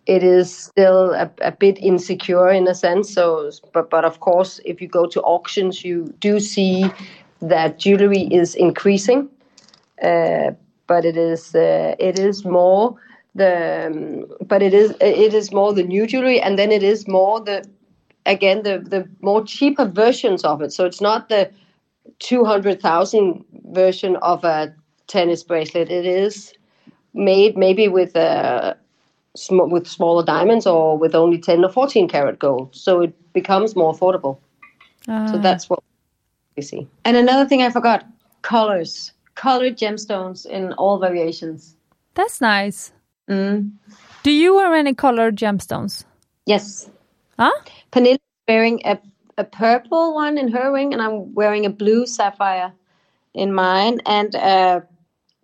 It's- still a, a bit insecure in a sense. So but but of course if you go to auctions you do see that jewelry is increasing. Uh, but it is uh, it is more the um, but it is it is more the new jewelry and then it is more the again the the more cheaper versions of it. So it's not the 200,000 version of a tennis bracelet. It is made maybe with a sm- with smaller diamonds or with only 10 or 14 karat gold so it becomes more affordable so Ah. that's what we see And another thing I forgot: colors, colored gemstones in all variations. That's nice. Mm. Do you wear any colored gemstones? Yes, Huh? Pernille is wearing a a purple one in her ring, and I'm wearing a blue sapphire in mine, and a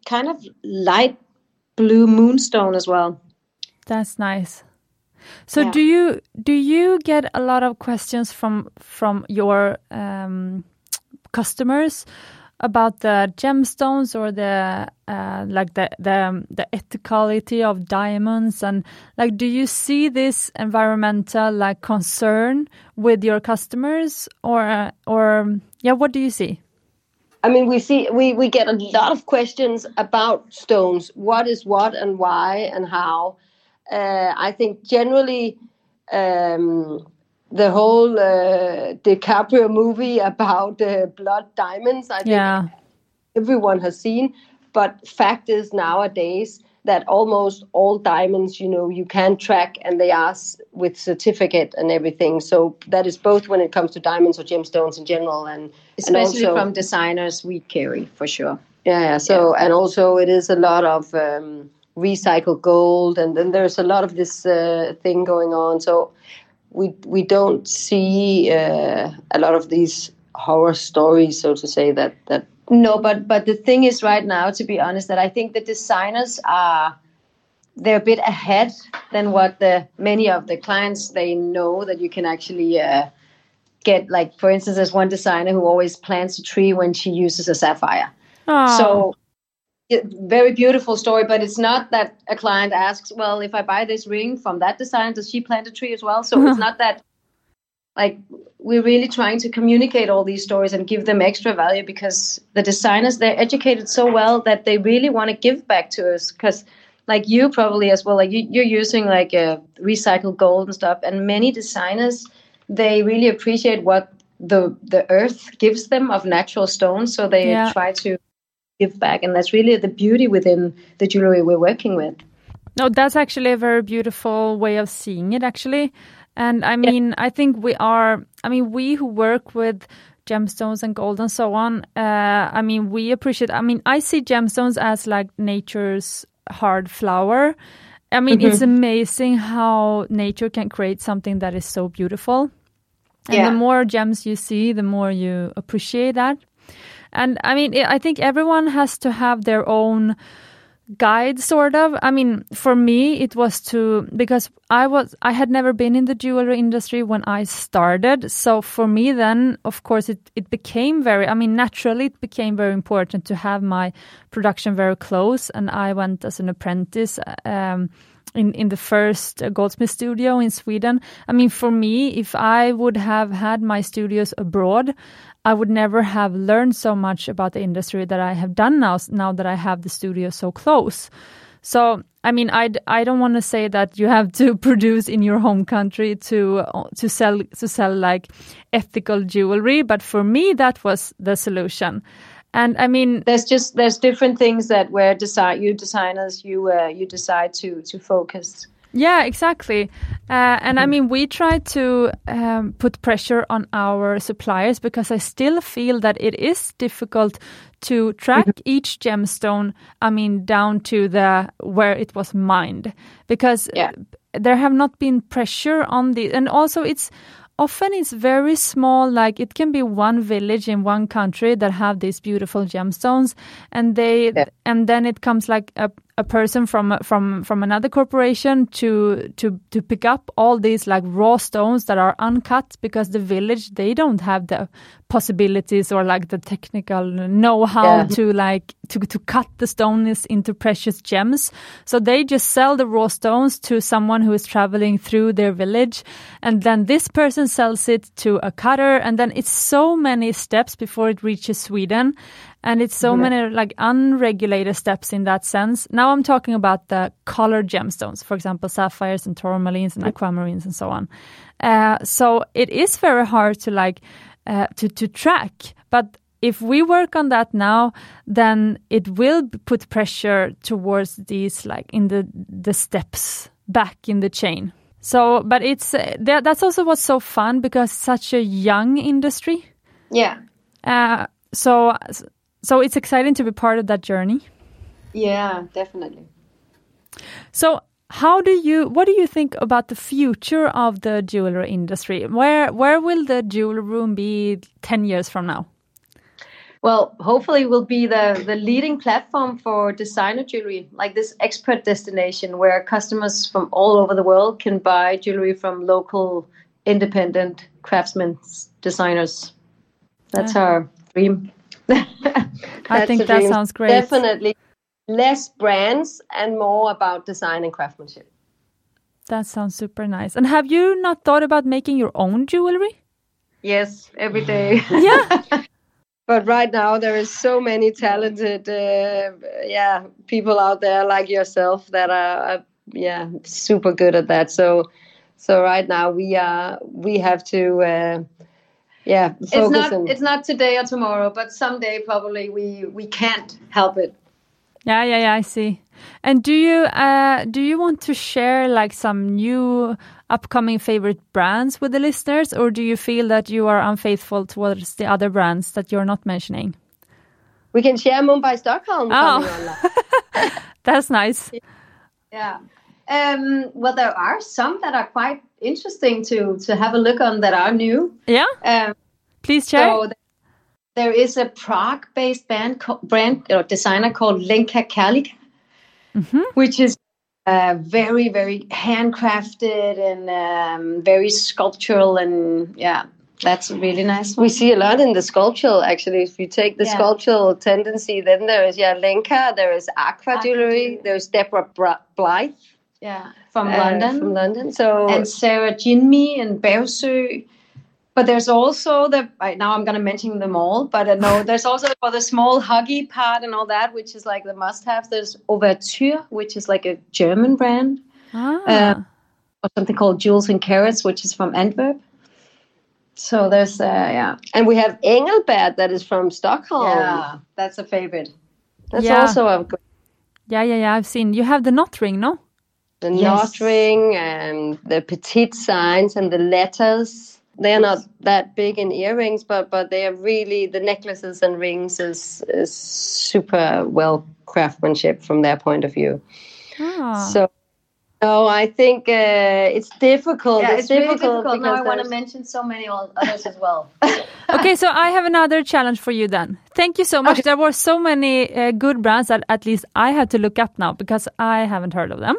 kind of light blue moonstone as well. That's nice. So Yeah. do you do you get a lot of questions from from your um, customers about the gemstones or the uh, like the the the ethicality of diamonds and like do you see this environmental like concern with your customers or or yeah what do you see I mean, we see we we get a lot of questions about stones. What is what and why and how? Uh, I think generally um, the whole uh, DiCaprio movie about uh, blood diamonds. I think yeah. everyone has seen. But fact is nowadays that almost all diamonds, you know, you can track and they are with certificate and everything. So that is both when it comes to diamonds or gemstones in general, and especially and also, from designers we carry for sure. Yeah, yeah. So yeah. and also it is a lot of um, recycled gold, and then there's a lot of this uh, thing going on. So we we don't see uh, a lot of these horror stories, so to say, that that no, but but the thing is, right now, to be honest, that I think the designers are they're a bit ahead than what the many of the clients they know that you can actually uh, get. Like for instance, there's one designer who always plants a tree when she uses a sapphire. Aww. So very beautiful story, but it's not that a client asks, well, if I buy this ring from that designer, does she plant a tree as well? So it's uh-huh. not that like we're really trying to communicate all these stories and give them extra value because the designers they're educated so well that they really want to give back to us because like you probably as well like you, you're using like a recycled gold and stuff and many designers they really appreciate what the the earth gives them of natural stones so they yeah. try to give back and that's really the beauty within the jewelry we're working with no that's actually a very beautiful way of seeing it actually and I mean, yeah. I think we are, I mean, we who work with gemstones and gold and so on, uh, I mean, we appreciate, I mean, I see gemstones as like nature's hard flower. I mean, mm-hmm. it's amazing how nature can create something that is so beautiful. And yeah. the more gems you see, the more you appreciate that. And I mean, I think everyone has to have their own guide sort of. I mean for me it was to because i was i had never been in the jewelry industry when i started. So for me then of course it, it became very i mean naturally it became very important to have my production very close. And i went as an apprentice um, in, in the first goldsmith studio in Sweden. I mean, for me, if I would have had my studios abroad, I would never have learned so much about the industry that I have done now, now that I have the studio so close. So, I mean, I, I don't want to say that you have to *laughs* produce in your home country to to sell to sell like ethical jewelry, but for me that was the solution. And I mean, there's just there's different things that where design you designers you uh, you decide to to focus yeah, exactly. Uh, and I hmm. mean, we try to um, put pressure on our suppliers because I still feel that it is difficult to track mm-hmm. each gemstone. I mean, down to the where it was mined because yeah. there have not been pressure on the, and also it's often it's very small like it can be one village in one country that have these beautiful gemstones and they yeah. and then it comes like a, a person from from from another corporation to to to pick up all these like raw stones that are uncut because the village they don't have the possibilities or like the technical know-how yeah. to like to to cut the stones into precious gems. So they just sell the raw stones to someone who is traveling through their village. And then this person sells it to a cutter. And then it's so many steps before it reaches Sweden and it's so yeah. many like unregulated steps in that sense now i'm talking about the colored gemstones for example sapphires and tourmalines and aquamarines and so on uh, so it is very hard to like uh, to to track. But if we work on that now, then it will put pressure towards these like in the the steps back in the chain. So, but it's uh, that's also what's so fun because such a young industry. Yeah. Uh, so so it's exciting to be part of that journey. Yeah, definitely. So how do you what do you think about the future of the jewelry industry where where will the jewelry room be 10 years from now well hopefully will be the the leading platform for designer jewelry like this expert destination where customers from all over the world can buy jewelry from local independent craftsmen designers that's uh-huh. our dream I think that dream. sounds great. Definitely less brands and more about design and craftsmanship. That sounds super nice. And have you not thought about making your own jewelry? Yes, every day. *laughs* Yeah. *laughs* but right now there is so many talented, uh, yeah, people out there like yourself that are, are, yeah, super good at that. So, so right now we are we have to, uh, yeah, It's not on. it's not today or tomorrow, but someday probably we we can't help it. Yeah, yeah, yeah, I see. And do you uh do you want to share like some new upcoming favorite brands with the listeners or do you feel that you are unfaithful towards the other brands that you're not mentioning? we can share Mumbai, Stockholm. Oh. *laughs* That's nice. Yeah. Um, well, there are some that are quite interesting to to have a look on that are new. Yeah, Um, please share. so there is a Prague-based band co- brand or designer called Lenka Kalika, which is uh, very very handcrafted and um, very sculptural and yeah, that's really nice. We see a lot in the sculptural actually. If you take the Yeah. sculptural tendency, then there is yeah Lenka, there is Aqua Aqua Jewelry, Jewelry. there's Deborah Blyth Yeah, from uh, London. From London. So and Sarah Jinmi and Bersø. But there's also the right now I'm gonna mention them all, but uh, no, *laughs* there's also for the small huggy part and all that, which is like the must-have. There's Ouverture, which is like a German brand, Ah. uh, or something called Jewels and Carrots, which is from Antwerp. So there's uh, yeah, and we have Engelbert that is from Stockholm. yeah, that's a favorite. That's Yeah. also a good yeah, yeah, yeah, I've seen. You have the knot ring, no? The Yes. knot ring and the petite signs and the letters. They're not that big in earrings, but but they are really the necklaces and rings is is super well craftsmanship from their point of view. Ah. So, no, I think uh, it's difficult. Yeah, it's, really difficult difficult. Now I want to mention so many others as well. *laughs* okay, so I have another challenge for you then. Thank you so much. There were so many uh, good brands that at least I had to look up now because I haven't heard of them.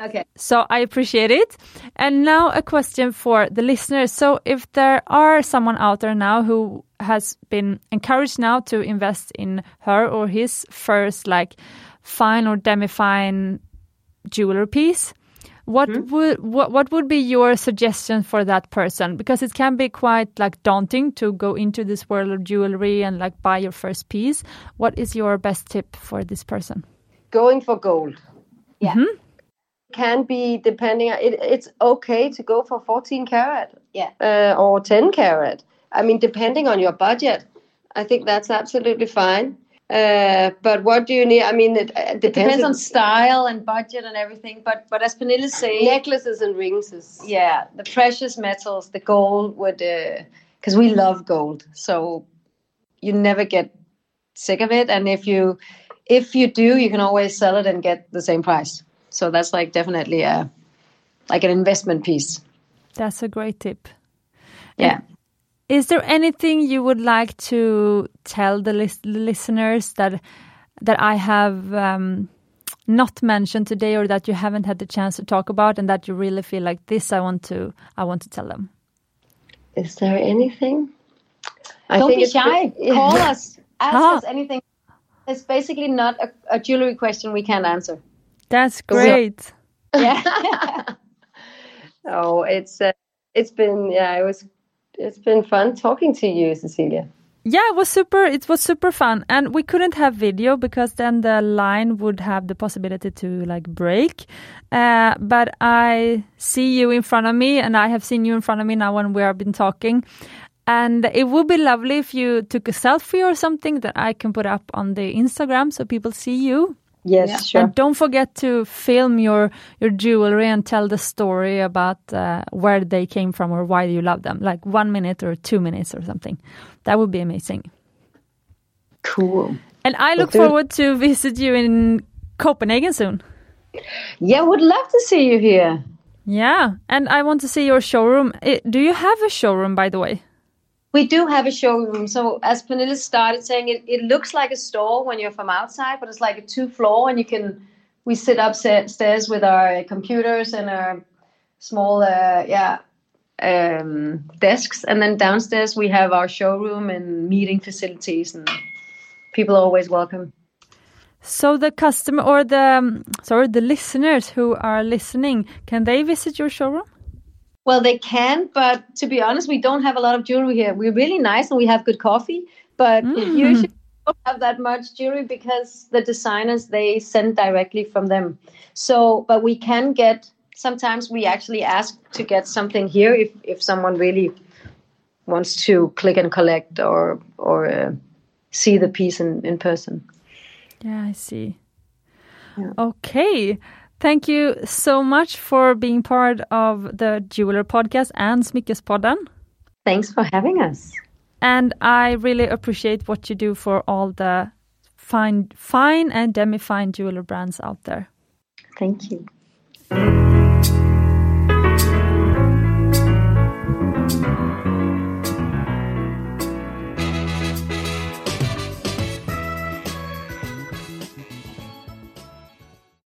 Okay. So I appreciate it. And now a question for the listeners. So if there are someone out there now who has been encouraged now to invest in her or his first like fine or demi-fine jewelry piece, what hmm? would what, what would be your suggestion for that person? Because it can be quite like daunting to go into this world of jewelry and like buy your first piece. What is your best tip for this person? going for gold. Yeah. Can be depending. It, it's okay to go for 14 carat. Yeah. Uh, or 10 carat. I mean, depending on your budget, I think that's absolutely fine. Uh, but what do you need? I mean, it, uh, depends, It depends on style and budget and everything. But but as Pernille is saying, necklaces and rings. Is, yeah, the precious metals, the gold would, because we love gold, so you never get sick of it. And if you if you do, you can always sell it and get the same price. So that's like definitely a like an investment piece. That's a great tip. Yeah. Is there anything you would like to tell the lis- listeners that that I have um, not mentioned today, or that you haven't had the chance to talk about, and that you really feel like this? I want to I want to tell them. is there anything? I Don't be shy. pre- *laughs* Call us. *laughs* Ask Ah. us anything. It's basically not a, a jewelry question we can't answer. That's great. Yeah. *laughs* *laughs* Oh, it's uh, it's been yeah, it was it's been fun talking to you, Cecilia. Yeah, it was super. It was super fun, and we couldn't have video because then the line would have the possibility to like break. Uh, but I see you in front of me, and I have seen you in front of me now when we have been talking. And it would be lovely if you took a selfie or something that I can put up on the Instagram so people see you. Yes, Yeah. sure. And don't forget to film your your jewelry and tell the story about uh, where they came from or why you love them, like one minute or two minutes or something. That would be amazing. Cool. And I look do it. forward to visit you in Copenhagen soon. yeah, would love to see you here. Yeah, and I want to see your showroom. Do you have a showroom, by the way? We do have a showroom. So as Pernille started saying, it, it looks like a store when you're from outside, but it's like a two floor, and you can we sit upstairs with our computers and our small uh, yeah um, desks, and then downstairs we have our showroom and meeting facilities, and people are always welcome. So the customer or the sorry the listeners who are listening, can they visit your showroom? Well, they can, but to be honest, we don't have a lot of jewelry here. We're really nice and we have good coffee, but Mm. usually we don't have that much jewelry because the designers they send directly from them. So, but we can get. Sometimes we actually ask to get something here if if someone really wants to click and collect or or uh, see the piece in in person. Yeah, I see. Yeah. Okay. Thank you so much for being part of the Jeweler podcast and Smyckespodden. Thanks for having us. And I really appreciate what you do for all the fine, fine and demi-fine jeweler brands out there. Thank you.